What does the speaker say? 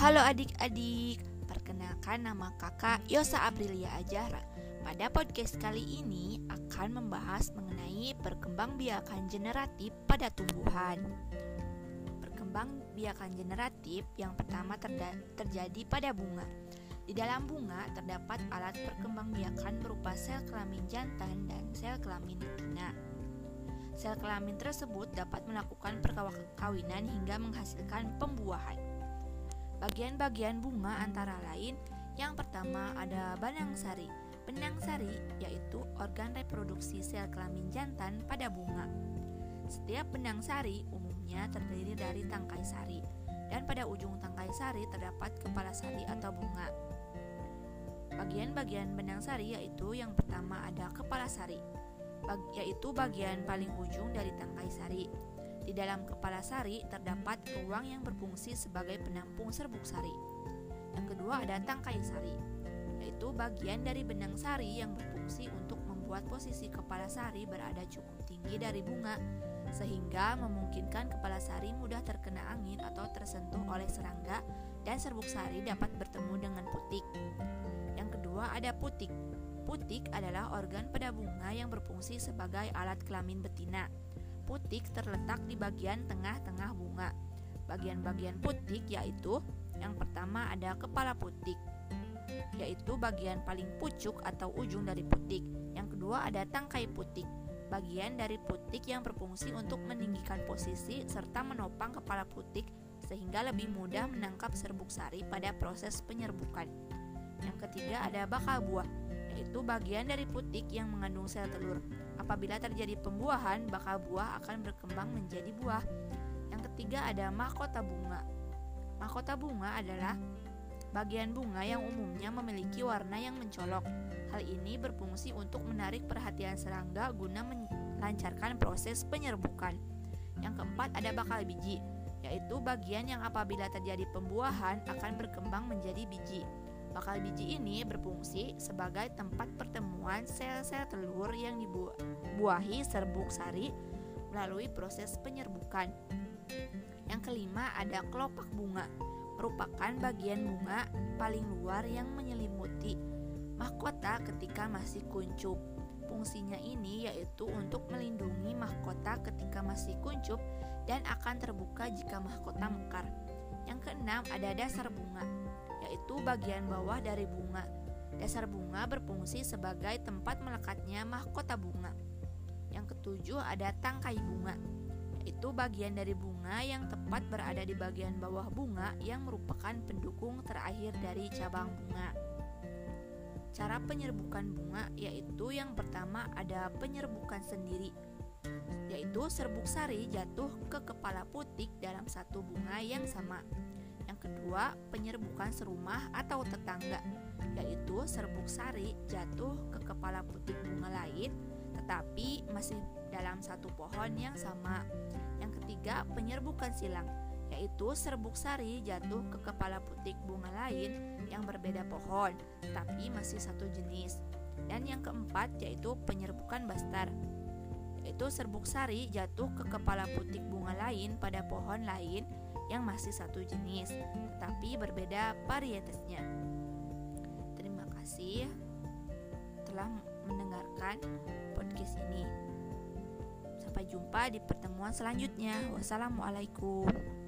Halo adik-adik, perkenalkan nama kakak Yosa Aprilia Ajara. Pada podcast kali ini akan membahas mengenai perkembangbiakan generatif pada tumbuhan. Perkembangbiakan generatif yang pertama terjadi pada bunga. Di dalam bunga terdapat alat perkembangbiakan berupa sel kelamin jantan dan sel kelamin betina. Sel kelamin tersebut dapat melakukan perkawinan hingga menghasilkan pembuahan. Bagian-bagian bunga antara lain yang pertama ada benang sari. Benang sari yaitu organ reproduksi sel kelamin jantan pada bunga. Setiap benang sari umumnya terdiri dari tangkai sari dan pada ujung tangkai sari terdapat kepala sari atau bunga. Bagian-bagian benang sari yaitu yang pertama ada kepala sari, yaitu bagian paling ujung dari tangkai sari. Di dalam kepala sari terdapat ruang yang berfungsi sebagai penampung serbuk sari. Yang kedua ada tangkai sari, yaitu bagian dari benang sari yang berfungsi untuk membuat posisi kepala sari berada cukup tinggi dari bunga sehingga memungkinkan kepala sari mudah terkena angin atau tersentuh oleh serangga dan serbuk sari dapat bertemu dengan putik. Yang kedua ada putik. Putik adalah organ pada bunga yang berfungsi sebagai alat kelamin betina putik terletak di bagian tengah-tengah bunga. Bagian-bagian putik yaitu yang pertama ada kepala putik, yaitu bagian paling pucuk atau ujung dari putik. Yang kedua ada tangkai putik, bagian dari putik yang berfungsi untuk meninggikan posisi serta menopang kepala putik sehingga lebih mudah menangkap serbuk sari pada proses penyerbukan. Yang ketiga ada bakal buah, yaitu bagian dari putik yang mengandung sel telur. Apabila terjadi pembuahan, bakal buah akan berkembang menjadi buah. Yang ketiga ada mahkota bunga. Mahkota bunga adalah bagian bunga yang umumnya memiliki warna yang mencolok. Hal ini berfungsi untuk menarik perhatian serangga guna melancarkan proses penyerbukan. Yang keempat ada bakal biji, yaitu bagian yang apabila terjadi pembuahan akan berkembang menjadi biji. Bakal biji ini berfungsi sebagai tempat pertemuan sel-sel telur yang dibuahi serbuk sari melalui proses penyerbukan. Yang kelima ada kelopak bunga, merupakan bagian bunga paling luar yang menyelimuti mahkota ketika masih kuncup. Fungsinya ini yaitu untuk melindungi mahkota ketika masih kuncup dan akan terbuka jika mahkota mekar. Yang keenam ada dasar bunga yaitu bagian bawah dari bunga. Dasar bunga berfungsi sebagai tempat melekatnya mahkota bunga. Yang ketujuh ada tangkai bunga, yaitu bagian dari bunga yang tepat berada di bagian bawah bunga yang merupakan pendukung terakhir dari cabang bunga. Cara penyerbukan bunga yaitu yang pertama ada penyerbukan sendiri, yaitu serbuk sari jatuh ke kepala putik dalam satu bunga yang sama. Kedua, penyerbukan serumah atau tetangga, yaitu serbuk sari jatuh ke kepala putik bunga lain tetapi masih dalam satu pohon yang sama. Yang ketiga, penyerbukan silang, yaitu serbuk sari jatuh ke kepala putik bunga lain yang berbeda pohon, tapi masih satu jenis. Dan yang keempat yaitu penyerbukan bastar, yaitu serbuk sari jatuh ke kepala putik bunga lain pada pohon lain yang masih satu jenis, tetapi berbeda varietasnya. Terima kasih telah mendengarkan podcast ini. Sampai jumpa di pertemuan selanjutnya. Wassalamualaikum.